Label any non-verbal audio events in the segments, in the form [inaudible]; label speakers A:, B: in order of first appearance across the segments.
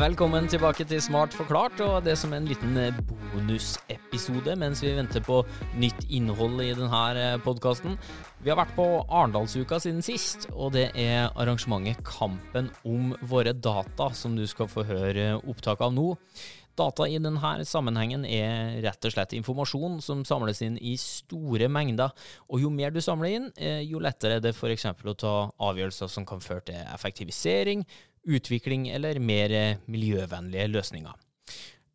A: Velkommen tilbake til Smart forklart, og det som en liten eh, bonusepisode mens vi venter på nytt innhold i denne podkasten. Vi har vært på Arendalsuka siden sist, og det er arrangementet Kampen om våre data som du skal få høre opptak av nå. Data i denne sammenhengen er rett og slett informasjon som samles inn i store mengder, og jo mer du samler inn, eh, jo lettere er det f.eks. å ta avgjørelser som kan føre til effektivisering, utvikling eller mer eh, miljøvennlige løsninger.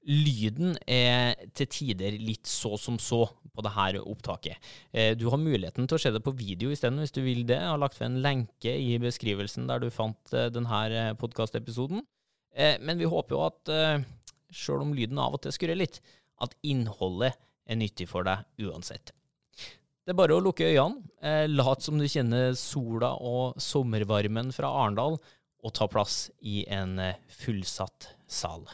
A: Lyden er til tider litt så som så på dette opptaket. Eh, du har muligheten til å se det på video isteden hvis du vil det. Jeg har lagt ved en lenke i beskrivelsen der du fant eh, denne podkastepisoden. Men vi håper jo at, sjøl om lyden av og til skurrer litt, at innholdet er nyttig for deg uansett. Det er bare å lukke øynene, lat som du kjenner sola og sommervarmen fra Arendal, og ta plass i en eh, fullsatt sal.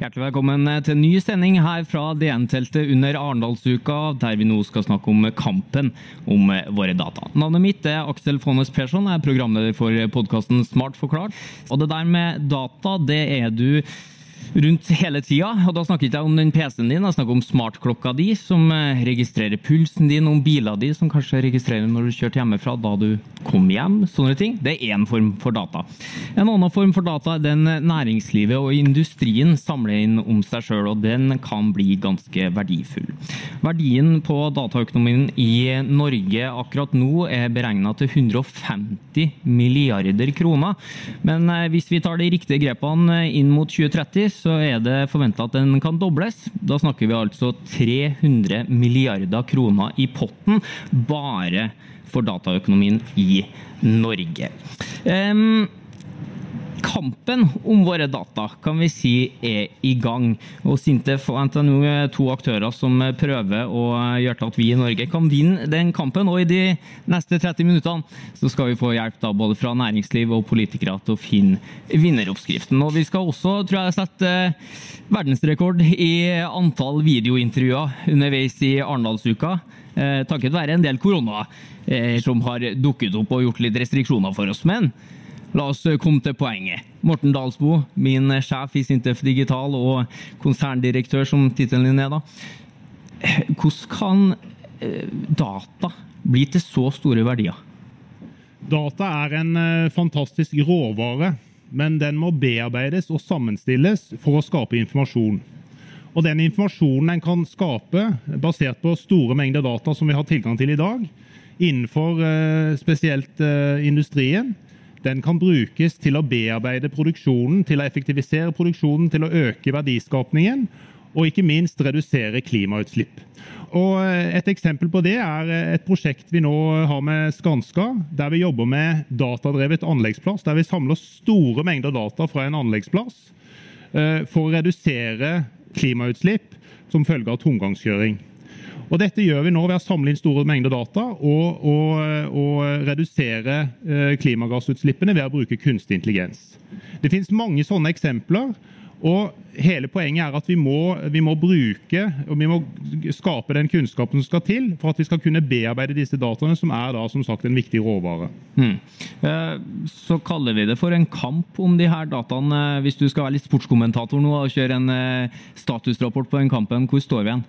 B: Hjertelig velkommen eh, til ny sending her fra DN-teltet under Arendalsuka, der vi nå skal snakke om kampen om eh, våre data. Navnet mitt er Aksel Fonnes Persson, jeg er programleder for podkasten Smart forklart. Og det der med data, det er du rundt hele tida. Og da snakker jeg ikke om den PC-en din, jeg snakker om smartklokka di, som eh, registrerer pulsen din, om biler di, som kanskje registrerer når du kjørte hjemmefra da du kom hjem. Sånne ting. Det er én form for data. En annen form for data er den næringslivet og industrien samler inn om seg sjøl, og den kan bli ganske verdifull. Verdien på dataøkonomien i Norge akkurat nå er beregna til 150 milliarder kroner. Men eh, hvis vi tar de riktige grepene inn mot 2030, så er det forventa at den kan dobles. Da snakker vi altså 300 milliarder kroner i potten bare for dataøkonomien i Norge. Um, Kampen om våre data kan vi si er i gang. Og Sintef og NTNU er to aktører som prøver å gjøre til at vi i Norge kan vinne den kampen. Og i de neste 30 minuttene så skal vi få hjelp da både fra næringsliv og politikere til å finne vinneroppskriften. Og vi skal også, tror jeg, sette verdensrekord i antall videointervjuer underveis i Arendalsuka. Eh, takket være en del korona eh, som har dukket opp og gjort litt restriksjoner for oss. Men La oss eh, komme til poenget. Morten Dalsbo, min eh, sjef i Sintef Digital og konserndirektør, som tittelen din er, da. Eh, hvordan kan data bli til så store verdier?
C: Data er en fantastisk råvare, men den må bearbeides og sammenstilles for å skape informasjon. Og den informasjonen en kan skape basert på store mengder data som vi har tilgang til i dag, innenfor spesielt industrien, den kan brukes til å bearbeide produksjonen, til å effektivisere produksjonen, til å øke verdiskapningen og ikke minst redusere klimautslipp. Og eh, et eksempel på det er eh, et prosjekt vi nå har med Skanska, der vi jobber med datadrevet anleggsplass, der vi samler store mengder data fra en anleggsplass eh, for å redusere klimautslipp som følge av tomgangskjøring. Og Dette gjør vi nå ved å samle inn store mengder data og, og, og redusere eh, klimagassutslippene ved å bruke kunstig intelligens. Det finnes mange sånne eksempler. Og hele Poenget er at vi må, vi må, bruke og vi må skape den kunnskapen som skal til for at vi skal kunne bearbeide disse dataene, som er da som sagt en viktig råvare. Hmm.
B: Så kaller vi det for en kamp om de her dataene. Hvis du skal være litt sportskommentator nå og kjøre en eh, statusrapport på den kampen, hvor står vi igjen?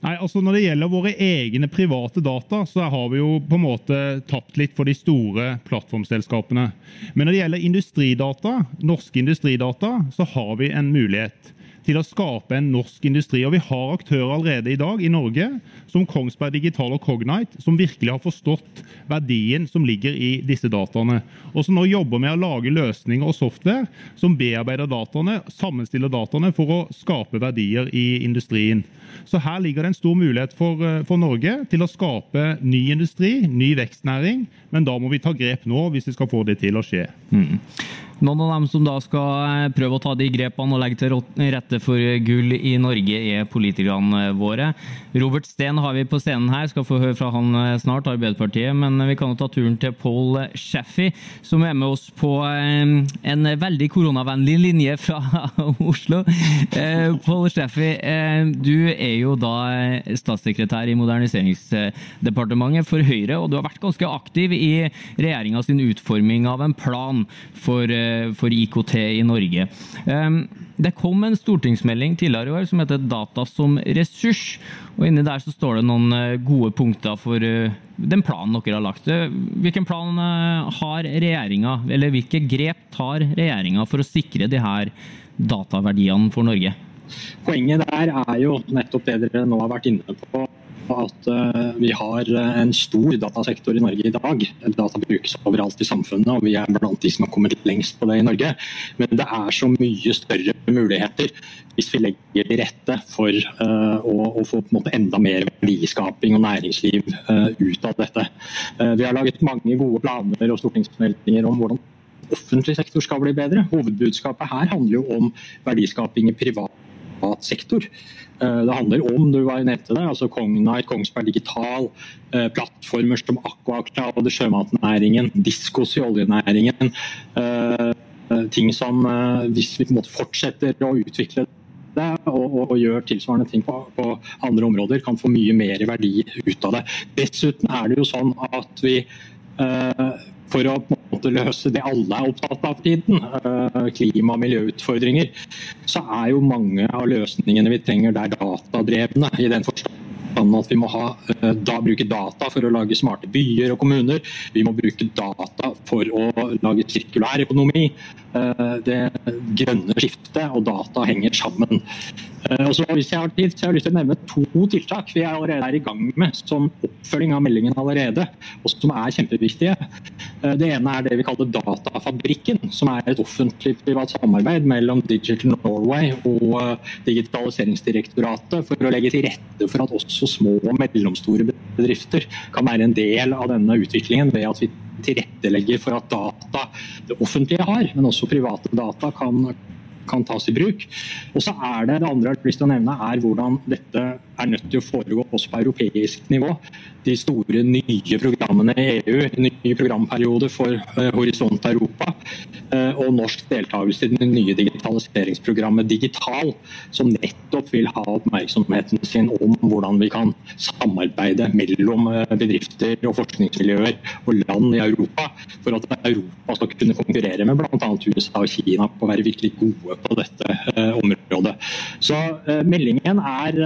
C: Nei, altså Når det gjelder våre egne private data, så har vi jo på en måte tapt litt for de store plattformselskapene. Men når det gjelder industridata, norske industridata, så har vi en mulighet til å skape en norsk industri. Og vi har aktører allerede i dag i Norge, som Kongsberg Digital og Cognite, som virkelig har forstått verdien som ligger i disse dataene. Og som nå jobber med å lage løsninger og software som bearbeider dataene, sammenstiller dataene for å skape verdier i industrien. Så her ligger det en stor mulighet for, eh, for Norge til å skape ny industri, ny vekstnæring. Men da må vi ta grep nå hvis vi skal få det til å skje. Mm.
B: Noen av dem som da skal eh, prøve å ta de grepene og legge til rette for gull i Norge, er politikerne våre. Robert Steen har vi på scenen her, skal få høre fra han eh, snart, Arbeiderpartiet. Men vi kan jo ta turen til Paul Sheffy, som er med oss på eh, en veldig koronavennlig linje fra [laughs] Oslo. Paul Sheffy, du er jo da statssekretær i Moderniseringsdepartementet for Høyre, og du har vært ganske aktiv i regjeringa sin utforming av en plan for for IKT i Norge. Um, det kom en stortingsmelding tidligere i år som heter Data som ressurs. og Inni der så står det noen gode punkter for den planen dere har lagt. Hvilken plan har regjeringa, eller hvilke grep tar regjeringa for å sikre de her dataverdiene for Norge?
D: Poenget der er jo nettopp det dere nå har vært inne på at eh, vi har en stor datasektor i Norge i dag. Data brukes overalt i samfunnet, og vi er blant de som har kommet lengst på det i Norge. Men det er så mye større muligheter hvis vi legger til rette for uh, å, få enda mer verdiskaping og næringsliv ut av dette. Vi har laget mange gode planer og stortingsmeldinger om hvordan offentlig sektor skal bli bedre. Hovedbudskapet her handler jo om verdiskaping i privat sektor. Eh, det handler om du var nevnte det, altså Cognite, Kongsberg Digital, eh, plattformer som Aquacloud, sjømatnæringen, Diskos i oljenæringen. Eh, ting som, hvis vi fortsetter å utvikle og, og, og gjør tilsvarende ting på, på, andre områder, kan få mye mer verdi ut av det. Dessuten er det jo sånn at vi for å på en måte løse det alle er opptatt av tiden, eh, klima- og miljøutfordringer, så er jo mange av løsningene vi trenger der datadrevne. i den forstand at vi må ha, eh, da, bruke data for å lage smarte byer og kommuner. Vi må bruke data for å lage sirkulær økonomi. Eh, det grønne skiftet og data henger sammen. Eh, og så Hvis jeg har tid, så har jeg lyst til å nevne to tiltak vi allerede er i gang med som oppfølging av meldingen allerede, og som er kjempeviktige. Eh, det ene er det vi kaller Datafabrikken, som er et offentlig-privat samarbeid mellom Digital Norway og Digitaliseringsdirektoratet for å legge til rette for at også små og mellomstore bedrifter kan være en del av denne utviklingen ved at vi tilrettelegger for at data det offentlige har, men også private data kan kan tas i bruk. Og så er det det andre jeg har lyst til å nevne, er hvordan dette er nødt til å foregå også på europeisk nivå. De store nye programmene i EU, nye programperioder for uh, Horisont Europa uh, og norsk deltakelse i det nye digitaliseringsprogrammet Digital, som nettopp vil ha oppmerksomheten sin om hvordan vi kan samarbeide mellom uh, bedrifter og forskningsmiljøer og land i Europa, for at Europa skal kunne konkurrere med bl.a. USA og Kina på å være virkelig gode på dette området. Så meldingen er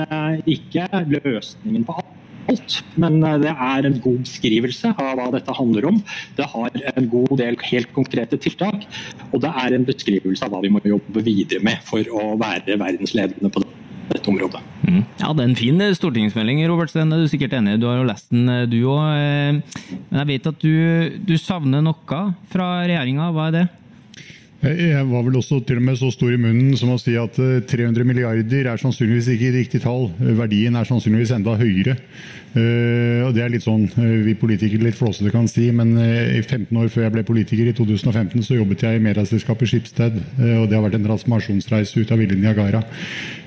D: ikke ikke løsningen på alt, men eh, det er en god beskrivelse av hva dette handler om. Det har en god del helt konkrete tiltak, og det er en beskrivelse av hva vi må jobbe videre med for å være verdensledende på dette området.
B: Mm. Ja, Det er en fin eh, stortingsmelding, Robert Steen. Er sikkert enig Du har jo lest den, eh, du òg. Men jeg vet at du, du savner noe fra regjeringa. Hva er det?
E: Jeg var vel også til og med så stor i munnen som å si at 300 eh, milliarder er sannsynligvis ikke riktig tall. Verdien er sannsynligvis enda høyere. Uh, og det er litt sånn uh, vi politikere litt flåsete kan si, men i 15 år før jeg ble politiker, i 2015, så jobbet jeg i medieselskapet Skipsted. og det har vært en transformasjonsreise ut av Ville Niagara.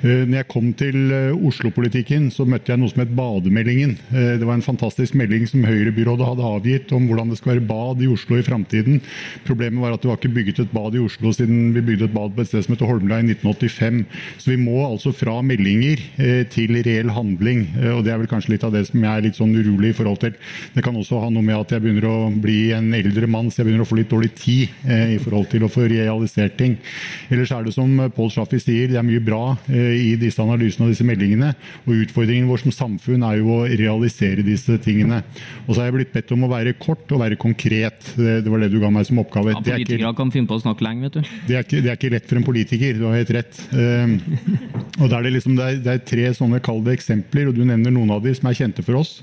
E: Når jeg kom til Oslo-politikken, så møtte jeg noe som het Bademeldingen. det var en fantastisk melding som Høyre-byrådet hadde avgitt om hvordan det skal være bad i Oslo i framtiden. Problemet var at det var ikke bygget et bad i Oslo siden vi bygde et bad på et sted som heter Holmlia i 1985. Så vi må altså fra meldinger til reell handling, og det er vel kanskje litt av det som jeg er litt sånn urolig i forhold til. Det kan også ha noe med at jeg begynner å bli en eldre mann, så jeg begynner å få litt dårlig tid eh, i forhold til å få realisert ting. Ellers er det som Pål Schaffi sier, det er mye bra eh, i disse analysene og disse meldingene. Og utfordringen vår som samfunn er jo å realisere disse tingene. Og så har jeg blitt bedt om å være kort og være konkret. Det, var det du ga meg som oppgave.
B: Ja, Politikere kan finne på å snakke lenge, vet du.
E: Det er, ikke, det er ikke lett for en politiker, du har helt rett. Um, og da er det, liksom, det, er, det er tre sånne kalde eksempler, og du nevner noen av de som er kjente for oss.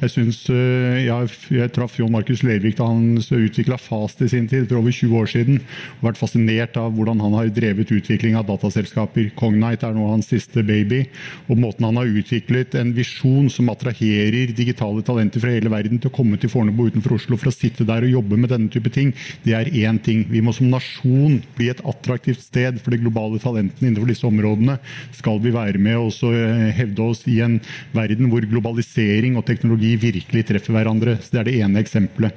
E: Jeg, synes, eh, jeg, jeg traff John Markus Lervik da han utvikla Fast i sin tid, for over 20 år siden. og Vært fascinert av hvordan han har drevet utvikling av dataselskaper. Cognite er nå hans siste baby. Og måten han har utviklet en visjon som attraherer digitale talenter fra hele verden til å komme til Fornebu utenfor Oslo for å sitte der og jobbe med denne type ting, det er én ting. Vi må som nasjon bli et attraktivt sted for de globale talentene innenfor disse områdene. skal vi være med og hevde oss i en verden hvor globalisering og teknologi virkelig treffer hverandre. Så Det er det ene eksempelet.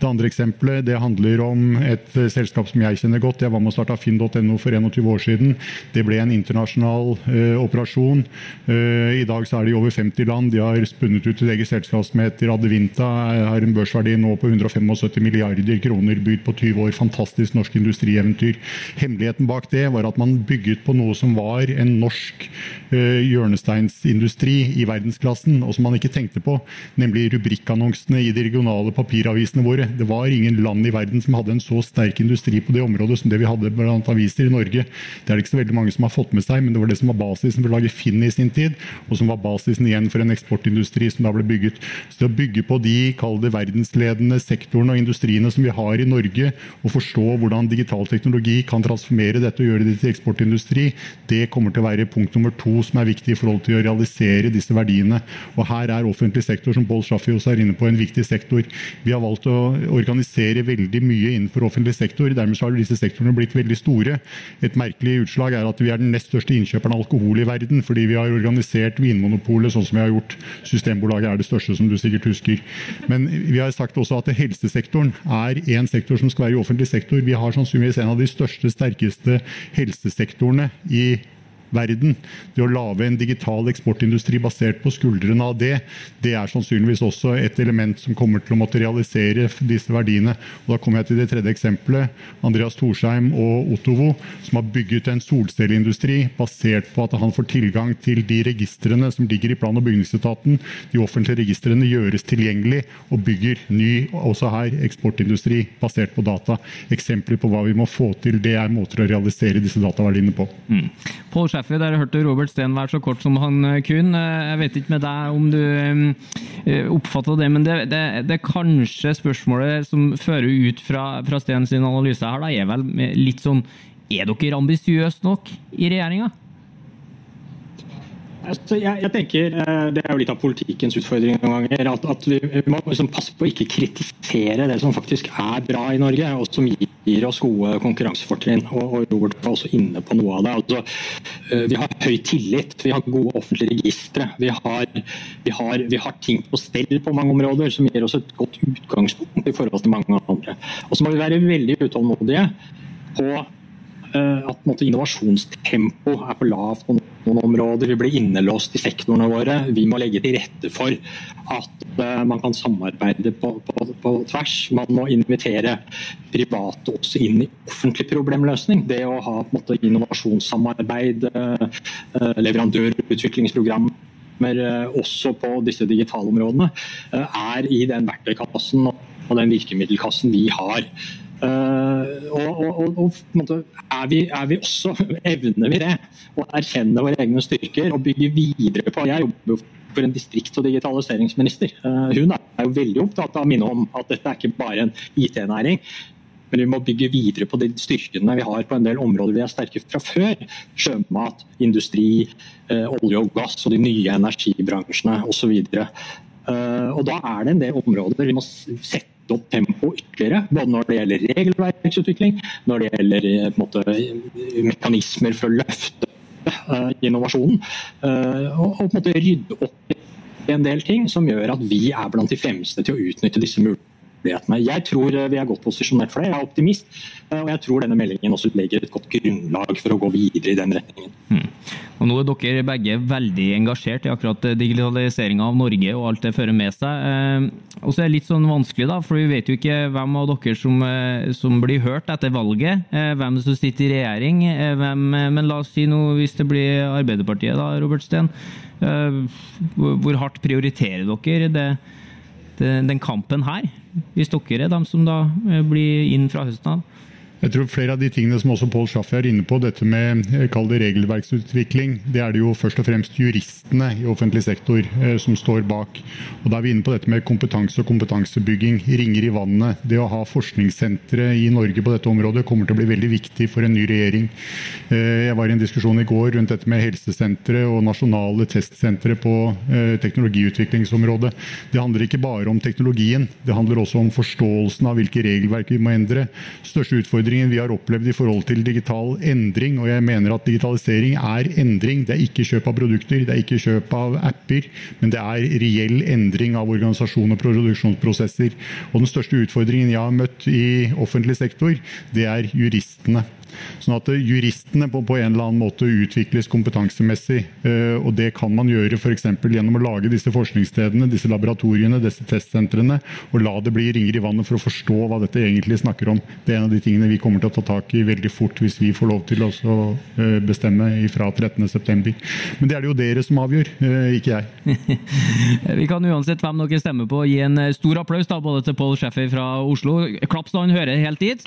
E: Det andre eksempelet det handler om et selskap som jeg kjenner godt. Jeg var med og starta finn.no for 21 år siden. Det ble en internasjonal operasjon. Uh, I dag så er de i over 50 land. De har spunnet ut et eget selskap som heter Adevinta. Har en børsverdi nå på 175 milliarder kroner, bygd på 20 år. Fantastisk norsk industrieventyr. Hemmeligheten bak det var at man bygget på noe som var en norsk uh, hjørnesteinsindustri i verdensklassen, og som man ikke tenkte på, nemlig rubrikkannonsene i de regionale papiravisene våre. Det var ingen land i verden som hadde en så sterk industri på det området som det vi hadde blant aviser i Norge. Det er det ikke så veldig mange som har fått med seg, men det var det som var basisen for å lage Finn i sin tid, og som var basisen igjen for en eksportindustri som da ble bygget. Så å bygge på de kall det verdensledende sektorene og industriene som vi har i Norge, og forstå hvordan digital teknologi kan transformere dette og gjøre det til eksportindustri, det kommer til å være punkt nummer to som er viktig i forhold til å realisere disse verdiene. Og her er offentlig sektor, som Pål Schaffi også er inne på, en viktig sektor. Vi har valgt å organisere veldig mye innenfor offentlig sektor. Dermed har disse sektorene blitt veldig store. Et merkelig utslag er at vi er den nest største innkjøperen alkohol i verden, fordi vi har organisert Vinmonopolet sånn som vi har gjort. Systembolaget er det største, som du sikkert husker. Men vi har sagt også at helsesektoren er en sektor som skal være i offentlig sektor. Vi har sannsynligvis en av de største, sterkeste helsesektorene i verden. Det å lage en digital eksportindustri basert på skuldrene av det, det er sannsynligvis også et element som kommer til å måtte realisere disse verdiene. Og da kommer jeg til det tredje eksempelet. Andreas Torsheim og Ottovo, som har bygget en solcelleindustri basert på at han får tilgang til de registrene som ligger i plan- og bygningsetaten. De offentlige registrene gjøres tilgjengelig, og bygger ny, også her, eksportindustri basert på data. Eksempler på hva vi må få til, det er måter å realisere disse dataverdiene på. Mm.
B: Shaffer, der hørte Robert Steen være så kort som han eh, kunne. Eh, jeg vet ikke med deg om du eh, oppfatta det, men det, det, det kanskje spørsmålet som fører ut fra, fra Steen sin analyse her, da, er vel litt sånn Er dere ambisiøse nok i regjeringa?
D: Altså, jeg, jeg, tenker, eh, Det er jo litt av politikkens utfordring noen ganger. At, at vi, vi, må liksom passe på å ikke kritisere det som faktisk er bra i Norge, og som gir oss gode konkurransefortrinn. Og, og Robert var også inne på noe av det. Altså, eh, vi har høy tillit, vi har gode offentlige registre. Vi har, vi, har, vi har, ting på stell på mange områder som gir oss et godt utgangspunkt i forhold til mange andre. Og så må vi være veldig utålmodige på Eh, at måte, innovasjonstempo er for lavt på noen områder. Vi blir innelåst i sektorene våre. Vi må legge til rette for at uh, man kan samarbeide på, på, på, tvers. Man må invitere private også inn i offentlig problemløsning. Det å ha måte, innovasjonssamarbeid, leverandørutviklingsprogram leverandørutviklingsprogrammer også på disse digitale områdene, er i den verktøykassen og den virkemiddelkassen vi har. Uh, og, og, og er, vi, er, vi, også, [laughs] evner vi det? Å erkjenne våre egne styrker og bygge videre på Jeg jobber jo for en distrikts- og digitaliseringsminister. Uh, hun er jo veldig opptatt av å minne om at dette er ikke bare en IT-næring. Men vi må bygge videre på de styrkene vi har på en del områder vi er sterke fra før. Sjømat, industri, uh, olje og gass og de nye energibransjene osv. Uh, og da er det en del områder vi må sette opp tempoet ytterligere. Både når det gjelder regelverksutvikling, når det gjelder eh, måte, mekanismer for å løfte uh, innovasjonen. Uh, og, og, på en måte rydde opp en del ting som gjør at vi er blant de fremste til å utnytte disse mulighetene mulighetene. Jeg tror eh, vi er godt posisjonert for det. Jeg er optimist. Eh, og jeg tror denne meldingen også legger et godt grunnlag for å gå videre i den retningen. Hmm.
B: Og Nå er dere begge veldig engasjert i akkurat digitaliseringa av Norge og alt det fører med seg. Eh, og så er det litt sånn vanskelig, da, for vi vet jo ikke hvem av dere som, som blir hørt etter valget. Hvem som sitter i regjering. Hvem, men la oss si noe hvis det blir Arbeiderpartiet, da, Robert Steen. Hvor hardt prioriterer dere det, den kampen her? hvis dere er de som da eh, blir inn fra høsten av?
E: Jeg tror flere av de tingene som også Pål Schaffi er inne på, dette med eh, kall det regelverksutvikling, det er det jo først og fremst juristene i offentlig sektor eh, som står bak. Og Da er vi inne på dette med kompetanse og kompetansebygging. Ringer i vannet. Det å ha forskningssentre i Norge på dette området kommer til å bli veldig viktig for en ny regjering. Eh, jeg var i en diskusjon i går rundt dette med helsesentre og nasjonale testsentre på eh, teknologiutviklingsområdet. Det handler ikke bare om teknologien, det handler også om forståelsen av hvilke regelverk vi må endre. Største utfordring utfordringen vi har opplevd i forhold til digital endring. Og jeg mener at digitalisering er endring. Det er ikke kjøp av produkter, det er ikke kjøp av apper, men det er reell endring av organisasjon og produksjonsprosesser. Og den største utfordringen jeg har møtt i offentlig sektor, det er juristene. Sånn at eh, juristene på, på, en eller annen måte utvikles kompetansemessig. Uh, og det kan man gjøre f.eks. gjennom å lage disse forskningsstedene, disse laboratoriene, disse testsentrene. Og la det bli ringer i vannet for å forstå hva dette egentlig snakker om. Det er en av de tingene vi kommer til å ta tak i veldig fort hvis vi får lov til å uh, bestemme fra 13.9. Men det er det jo dere som avgjør, uh, ikke jeg. [laughs]
B: vi kan uansett hvem dere stemmer på gi en stor applaus da, både til Pål Scheffer fra Oslo. Klapp så han hører helt dit.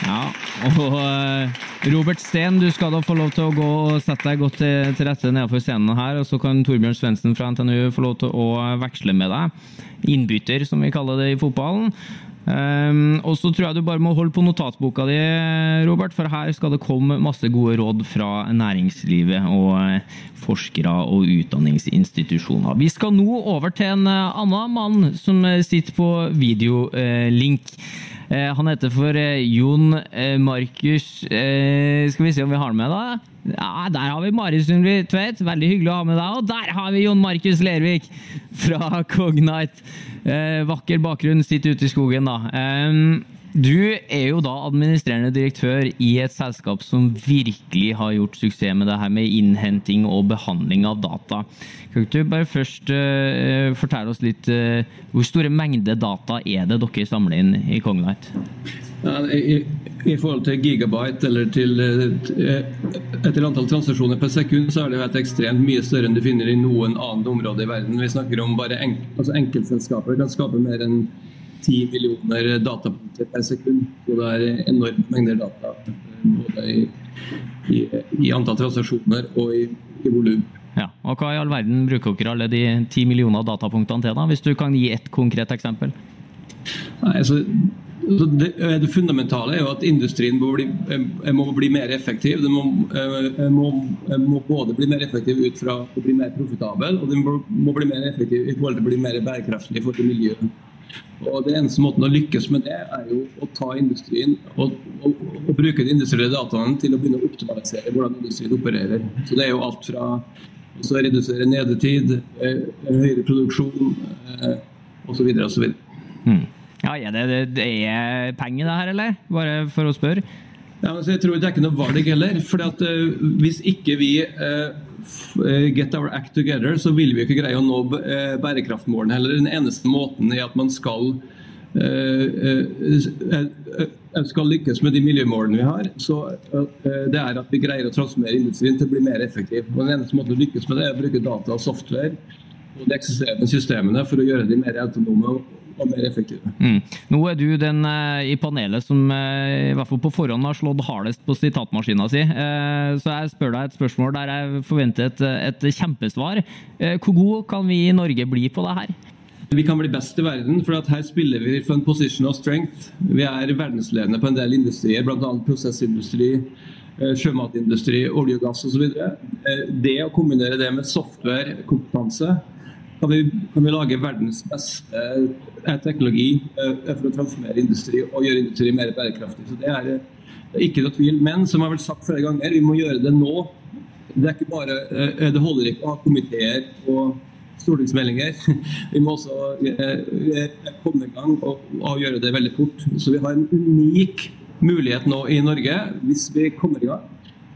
B: Ja, og eh, Robert Steen, du skal da få lov til å gå og sette deg godt til, til rette nedenfor scenen her, og så kan Torbjørn Svendsen fra NTNU få lov til å veksle med deg. Innbytter, som vi kaller det i fotballen. Um, og så tror jeg du bare må holde på notatboka di, Robert, for her skal det komme masse gode råd fra næringslivet og eh, forskere og utdanningsinstitusjoner. Vi skal nå over til en eh, annen mann som sitter på videolink. Eh, han heter for eh, Jon eh, Markus Skal vi se om vi har med da? Ja, Der har vi Mari Sundby Tvedt. Veldig hyggelig å ha med deg. Og der har vi Jon Markus Lervik fra Cognite. Vakker bakgrunn, sitter ute i skogen, da. Du er jo da administrerende direktør i et selskap som virkelig har gjort suksess med det her med innhenting og behandling av data. Kan du bare først uh, fortelle oss litt uh, hvor store mengder data er det dere samler inn i Cognite?
F: Ja, i, i, forhold til gigabyte eller til uh, etter antall transaksjoner per sekund, så er det jo et ekstremt mye større enn du finner i noen annet område i verden. Vi snakker om bare enk, altså enkeltselskaper kan skape mer enn 10 millioner datapunkter per sekund. Så det er enorme mengder data både i, i, i antall transaksjoner og i, i volum.
B: Ja, og Hva i all verden bruker dere alle de 10 millioner datapunktene til, da? Hvis du kan gi et konkret eksempel?
F: Nei, altså, det, det, fundamentale er jo at industrien må bli, må bli mer effektiv. Den må, må, må, både bli mer effektiv ut fra å bli mer profitabel, og den må, bli mer effektiv i forhold til å bli mer bærekraftig for miljøet. Og det eneste måten å lykkes med det, er jo å ta industrien og, og, og bruke de industrielle dataene til å begynne å optimalisere hvordan industrien opererer. Så Det er jo alt fra å redusere nedetid, eh, høyere produksjon eh, osv. osv.
B: Hmm. Ja, er det, det, er penger det her, eller? Bare for å spørre.
F: Ja, jeg tror Det er ikke noe valg heller. for uh, Hvis ikke vi uh, get our act together, så vil vi ikke greie å nå uh, bærekraftmålene heller. Den eneste måten er at man skal skal lykkes med de miljømålene vi har, så det er at vi greier å transformere industrien til å bli mer effektiv. Og Den eneste måten å lykkes med det er å bruke data og software og de eksisterende systemene for å gjøre de mer autonome og mer effektive.
B: Mm. Nå er du den uh, i panelet som uh, i hvert fall på forhånd har slått hardest på sitatmaskina si. Uh, så jeg spør deg et spørsmål der jeg forventer et, et kjempesvar. hvor god kan vi i Norge bli på det her?
F: Vi kan bli best i verden, for her spiller vi for en position of strength. Vi er verdensledende på en del industrier, bl.a. prosessindustri, sjømatindustri, olje og gass osv. Det å kombinere det med software-kompetanse kan vi, kan vi lage verdens beste eh, teknologi eh, for å transformere industri og gjøre industri mer bærekraftig. Så Det er, ikke noe tvil. Men som jeg har vel sagt flere ganger, vi må gjøre det nå. Det, bare, eh, det holder ikke å ha komiteer og stortingsmeldinger. [laughs] Vi må også komme i gang og, og gjøre det veldig fort. Så vi har en unik mulighet nå i Norge hvis vi kommer i gang.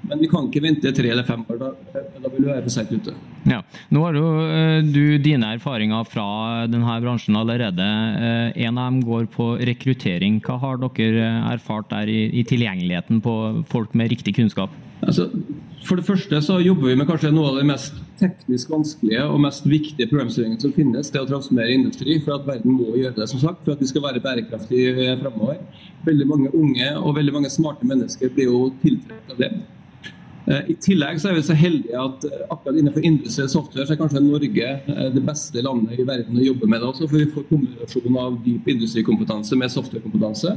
F: Men vi kan ikke vente tre eller fem år. Da, da vil vi være for seint ute.
B: Ja. Nå har jo eh, du dine erfaringer fra denne bransjen allerede. Eh, en av dem går på rekruttering. Hva har dere erfart der i, i tilgjengeligheten på folk med riktig kunnskap?
F: Altså, for det første så jobber vi med kanskje noe av det mest teknisk vanskelige og mest viktige programstyringen som finnes. Det å transformere industri. For at verden må gjøre det, som sagt, for at vi skal være bærekraftige fremover. Veldig mange unge og veldig mange smarte mennesker blir jo tiltrukket av det. Eh, I tillegg så er vi så heldige at eh, akkurat innenfor industriell software så er kanskje Norge eh, det beste landet i verden å jobbe med det også, for vi får kombinasjon av dyp industrikompetanse med softwarekompetanse.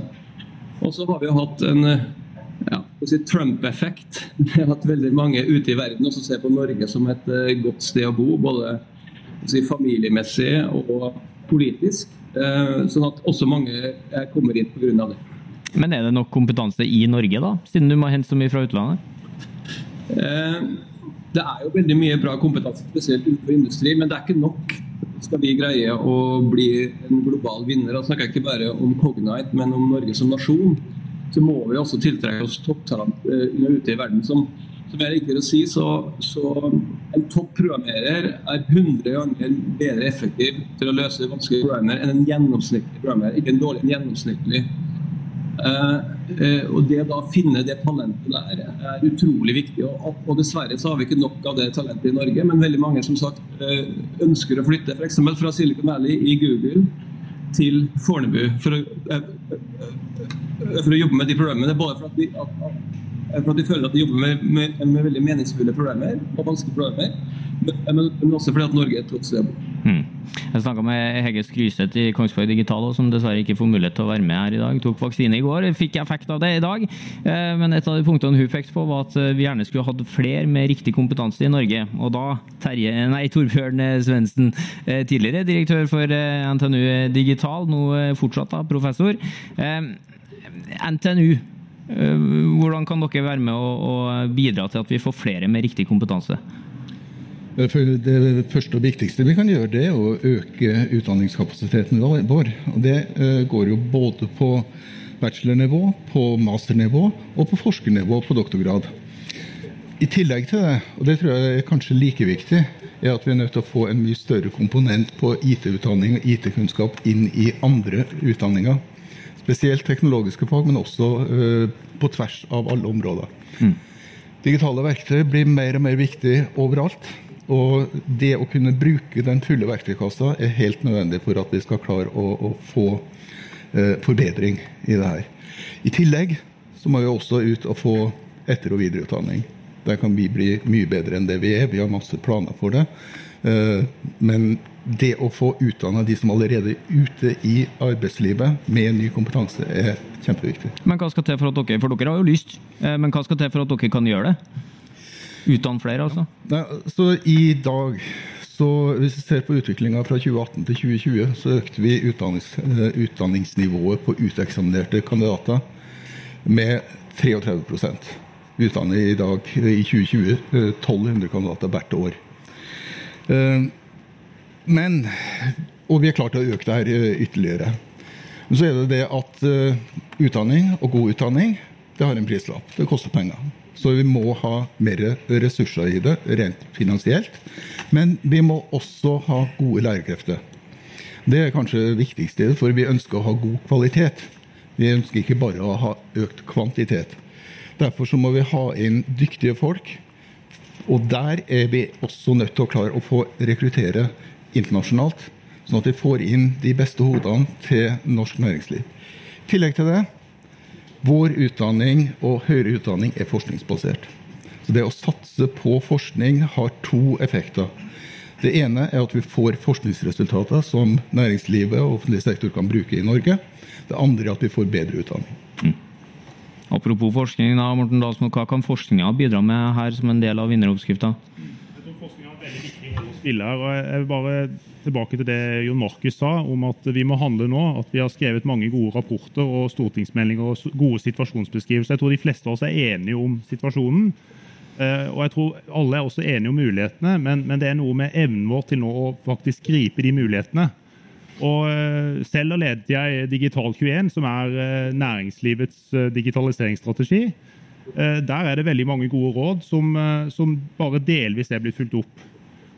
F: Og så har vi jo hatt en ja, si Trump-effekt. [laughs] Vi har hatt veldig mange ute i verden som ser på Norge som et godt sted å bo, både si, familiemessig og politisk. Sånn at også mange kommer hit pga. det.
B: Men er det nok kompetanse i Norge, da, siden du må hente så mye fra utlandet?
F: Eh, det er jo veldig mye bra kompetanse, spesielt innenfor industri, men det er ikke nok. Skal vi greie å bli en global vinner, da snakker jeg ikke bare om Cognite, men om Norge som nasjon, så må vi også tiltrekke oss topptalent eh, ute i verden. Som, som jeg liker å si, så, så en topp programmerer er 100 ganger bedre effektiv til å løse vanskelige problemer enn en gjennomsnittlig programmerer. Ikke en dårlig, en gjennomsnittlig. Uh, uh, og det å finne det talentet der er utrolig viktig. Og, dessverre så har vi ikke nok av det talentet i Norge. Men veldig mange som sagt uh, ønsker å flytte f.eks. fra Silicon Valley i Google til Fornebu for å, for å jobbe med de problemene. Både for at de, at, for at de føler at de jobber med, med, med veldig meningsfulle problemer og vanskelige problemer. Men, men også fordi at Norge er et godt sted.
B: Hmm. Jeg snakka med Hege Skryseth i Kongsberg Digital, som dessverre ikke får mulighet til å være med her i dag. Tok vaksine i går, fikk effekt av det i dag. Eh, men et av de punktene hun pekte på, var at eh, vi gjerne skulle hatt flere med riktig kompetanse i Norge. Og da Terje, [laughs] nei, Torbjørn Svendsen, eh, tidligere direktør for NTNU Digital, nå fortsatt da, professor. NTNU, hvordan kan dere være med å bidra til at vi får flere med riktig kompetanse?
G: Det første og viktigste vi kan gjøre, det er å øke utdanningskapasiteten vår. Og det eh, går jo både på bachelornivå, på masternivå og på forskernivå på doktorgrad. I tillegg til det, og det tror jeg er kanskje like viktig, er at vi er nødt til å få en mye større komponent på IT-utdanning og IT-kunnskap inn i andre utdanninger. Spesielt teknologiske fag, men også uh, på tvers av alle områder. Mm. Digitale verktøy blir mer og mer viktig overalt. Og det å kunne bruke den fulle verktøykassa er helt nødvendig for at vi skal klare å, å få eh, forbedring i det her. I tillegg så må vi også ut og få etter- og videreutdanning. Der kan vi bli mye bedre enn det vi er. Vi har masse planer for det. Eh, men det å få utdanna de som allerede er ute i arbeidslivet med ny kompetanse, er kjempeviktig.
B: Men hva skal til for at dere For dere har jo lyst, eh, men hva skal til for at dere kan gjøre det? Utdanne flere, altså?
G: Ja, så I dag så Hvis vi ser på utviklinga fra 2018 til 2020, så økte vi utdannings, eh, utdanningsnivået på uteksaminerte kandidater med 33 Vi utdanner i dag, i 2020, 1200 eh, kandidater hvert år. Eh, men Og vi er klart å øke det her ytterligere. Så er det det at utdanning og god utdanning, det har en prislapp. Det koster penger. Så vi må ha mer ressurser i det, rent finansielt. Men vi må også ha gode lærerkrefter. Det er kanskje det viktigste, for vi ønsker å ha god kvalitet. Vi ønsker ikke bare å ha økt kvantitet. Derfor så må vi ha inn dyktige folk. Og der er vi også nødt til å klare å få rekruttere internasjonalt. Sånn at vi får inn de beste hodene til norsk næringsliv. I tillegg til det vår utdanning og høyere utdanning er forskningsbasert. Så Det å satse på forskning har to effekter. Det ene er at vi får forskningsresultater som næringslivet og offentlig sektor kan bruke i Norge. Det andre er at vi får bedre utdanning.
B: Apropos forskning, da, Morten Dalsmo, hva kan forskninga bidra med her som en del av vinneroppskrifta?
C: Jeg tror forskninga er veldig viktig å spille her. og jeg vil bare tilbake til det Jon Markus sa om at vi må handle nå. At vi har skrevet mange gode rapporter og stortingsmeldinger og gode situasjonsbeskrivelser. Jeg tror de fleste av oss er enige om situasjonen. Eh, og jeg tror alle er også enige om mulighetene, men, men det er noe med evnen vår til nå å faktisk gripe de mulighetene. Og eh, Selv ledet jeg Digital21, som er eh, næringslivets digitaliseringsstrategi. Der er det veldig mange gode råd som, som bare delvis er blitt fulgt opp.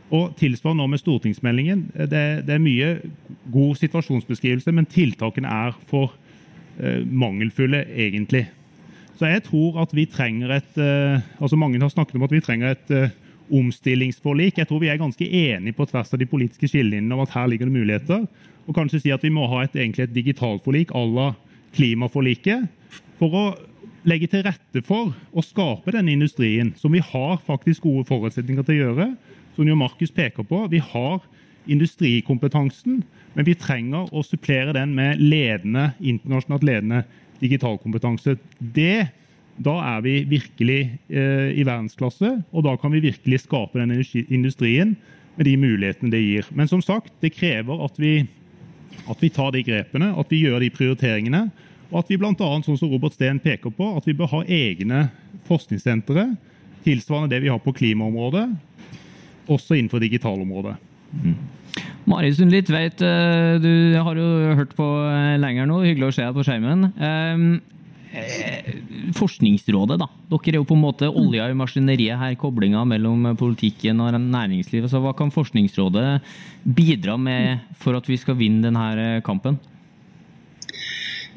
C: Og tilsvarende nå med stortingsmeldingen. Det, det, er mye god situasjonsbeskrivelse, men tiltakene er for eh, mangelfulle, egentlig. Så jeg tror at vi trenger et eh, altså Mange har snakket om at vi trenger et eh, omstillingsforlik. Jeg tror vi er ganske enige på tvers av de politiske skillelinjene om at her ligger det muligheter. Og kanskje si at vi må ha et, egentlig et digitalforlik à la klimaforliket. For å legge til rette for å skape denne industrien, som vi har faktisk gode forutsetninger til å gjøre som jo Markus peker på. Vi har industrikompetansen, men vi trenger å supplere den med ledende, internasjonalt ledende digitalkompetanse. Det, da er vi virkelig eh, i verdensklasse, og da kan vi virkelig skape den industrien med de mulighetene det gir. Men som sagt, det krever at vi, at vi tar de grepene, at vi gjør de prioriteringene. Og at vi bl.a. sånn som Robert Steen peker på, at vi bør ha egne forskningssentre tilsvarende det vi har på klimaområdet, også innenfor digitalområdet. Mm.
B: Mari Sundli Tveit, eh, du har jo hørt på eh, lenger nå. Hyggelig å se deg på skjermen. Eh, Forskningsrådet, da. Dere er jo på en måte olja i maskineriet her. Koblinga mellom politikken og næringslivet. Så hva kan Forskningsrådet bidra med for at vi skal vinne denne kampen?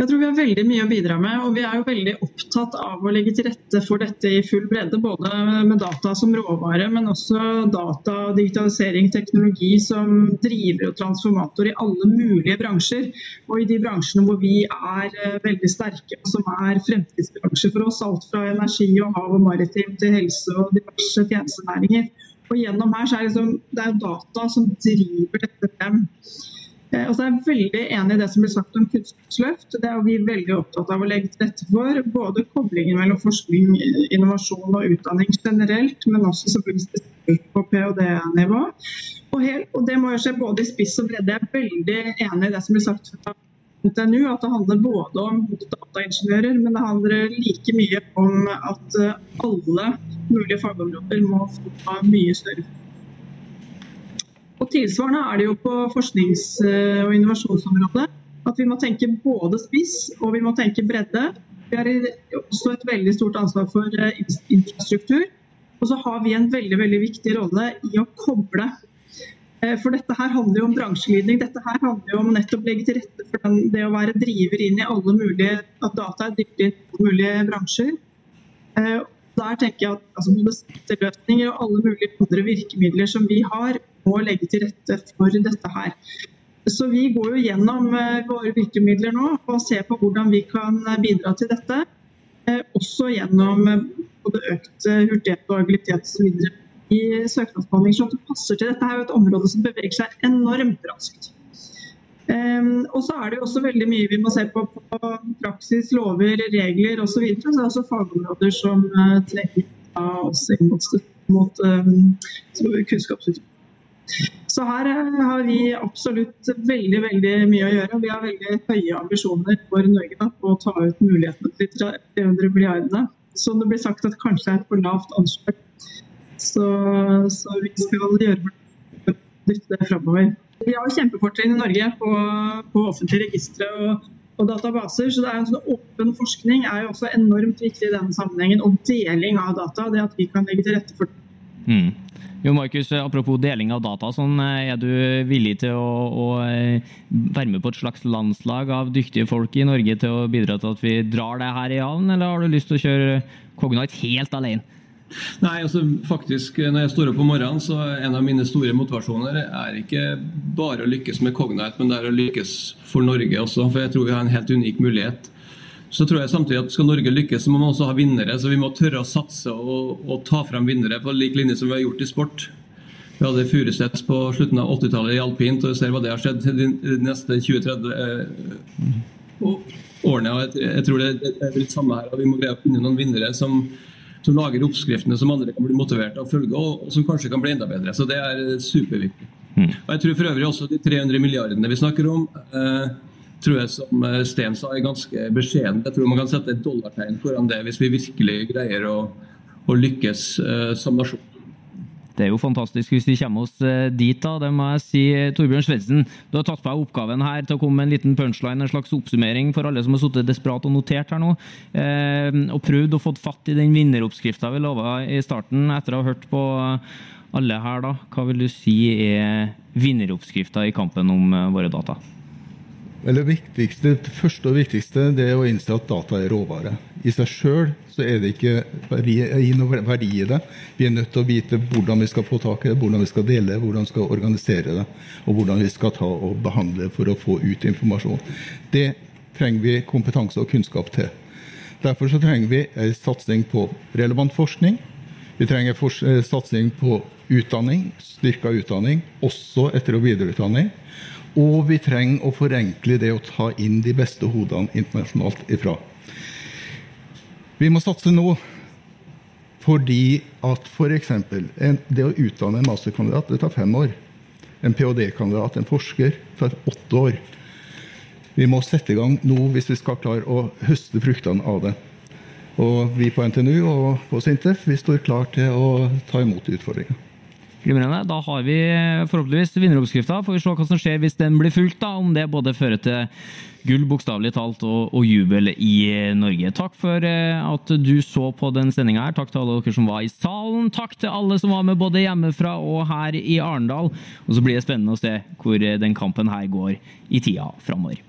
H: Jeg tror vi har veldig mye å bidra med, og vi er jo veldig opptatt av å legge til rette for dette i full bredde. Både med data som råvare, men også data, digitalisering, teknologi som driver og transformator i alle mulige bransjer. Og i de bransjene hvor vi er eh, veldig sterke, og som er fremtidsbransjer for oss. Alt fra energi og hav og maritim til helse og diverse tjenestenæringer. Og gjennom her så er det, liksom, det er data som driver dette frem. Eh, og så er veldig enig i det som blir sagt om kunnskapsløft. Det er vi veldig opptatt av å legge til rette for. Både koblingen mellom forskning, innovasjon og utdanning generelt, men også selvfølgelig på ph.d.-nivå. Og, og, det må jo skje både i spiss og bredde. Jeg er veldig enig i det som blir sagt fra NTNU, at det handler både om dataingeniører, men det handler like mye om at eh, alle mulige fagområder må få mye større og Tilsvarende er det jo på forsknings- og innovasjonsområdet. At vi må tenke både spiss og vi må tenke bredde. Vi har også et veldig stort ansvar for eh, infrastruktur. Og så har vi en veldig, veldig viktig rolle i å koble. Eh, for dette her handler jo om bransjeglidning. Dette her handler jo om nettopp legge til rette for den, det å være driver inn i alle mulige At data er dyktig i alle mulige bransjer. Der tenker jeg at altså, både skatteløsninger og alle mulige andre virkemidler som vi har, må legge til rette for dette her. Så Vi går jo gjennom eh, våre virkemidler nå og ser på hvordan vi kan eh, bidra til dette. Eh, også gjennom både økt hurtighet og agilitet osv. i søknadsbehandling. Så det passer til dette er jo et område som beveger seg enormt raskt. Um, og så er det jo også veldig mye vi må se på på praksis, lover, regler osv. Så, videre. så det er også fagområder som uh, trenger oss inn mot, mot um, kunnskapsutvikling. Så her eh, har vi absolutt veldig veldig mye å gjøre. Vi har veldig høye ambisjoner for Norge da, på å ta ut mulighetene til 300 milliardene. Som det blir sagt at kanskje er et for lavt anslag. Så, så, vi skal gjøre det framover. Vi har kjempefortrinn i Norge på, på offentlige registre og, og, databaser. så det er en sånn Åpen forskning er jo også enormt viktig i denne sammenhengen. Og deling av data. Det at vi kan legge til rette for det. Mm.
B: Jo, Markus, apropos deling av data, sånn, er du villig til å, å, eh, være med på et slags landslag av dyktige folk i Norge til å bidra til at vi drar det her i havn, eller har du lyst til å kjøre Cognite helt alene?
F: Nei, altså faktisk, Når jeg står opp om morgenen, så en av mine store motivasjoner er ikke bare å lykkes med Cognite, men det er å lykkes for Norge også. For jeg tror vi har en helt unik mulighet. Så tror jeg samtidig at skal Norge lykkes, så må man også ha vinnere. Så vi må tørre å satse og, og ta frem vinnere på lik linje som vi har gjort i sport. Vi hadde Furuset på slutten av 80-tallet i alpint, og vi ser hva det har skjedd de neste 20-30 eh, årene. jeg, jeg, tror det, det, er litt samme her. og Vi må greie å finne noen vinnere som, som lager oppskriftene som andre kan bli motivert av å følge, og, og, som kanskje kan bli enda bedre. Så det er superviktig. Mm. Og Jeg tror for øvrig også de 300 milliardene vi snakker om. Eh, tror jeg som eh, Sten sa, er ganske beskjeden. Jeg tror man kan sette et dollartegn foran det hvis vi virkelig greier å, å lykkes eh, som nasjon.
B: Det er jo fantastisk hvis vi kommer oss eh, dit, da. Det må jeg si. Torbjørn Svendsen, du har tatt på deg oppgaven her til å komme med en liten punchline, en slags oppsummering for alle som har sittet desperat og notert her nå, eh, og prøvd å få fatt i den vinneroppskrifta vi lova i starten, etter å ha hørt på alle her, da. Hva vil du si er vinneroppskrifta i kampen om våre data?
G: Eller viktigste, det første og viktigste det er å innse at data er råvare. I seg sjøl er det ikke noe verdi i det. Vi er nødt til å vite hvordan vi skal få tak i det, hvordan vi skal dele det, hvordan vi skal organisere det, og hvordan vi skal ta og behandle for å få ut informasjon. Det trenger vi kompetanse og kunnskap til. Derfor trenger vi en satsing på relevant forskning. Vi trenger eh, satsing på utdanning, styrka utdanning, også etter- og videreutdanning. Og vi trenger å forenkle det å ta inn de beste hodene internasjonalt ifra. Vi må satse nå fordi at f.eks. det å utdanne en masterkandidat det tar fem år. En ph.d.-kandidat, en forsker, tar åtte år. Vi må sette i gang nå hvis vi skal klare å høste fruktene av det. Og vi på NTNU og på Sintef vi står klar til å ta imot utfordringa.
B: Glimrende. Da har vi forhåpentligvis vinneroppskrifta. Får vi se hva som skjer hvis den blir fulgt. da, Om det både fører til gull, bokstavelig talt, og, og, jubel i Norge. Takk for eh, at du så på den sendinga her. Takk til alle dere som var i salen. Takk til alle som var med både hjemmefra og her i Arendal. Og så blir det spennende å se hvor den kampen her går i tida framover.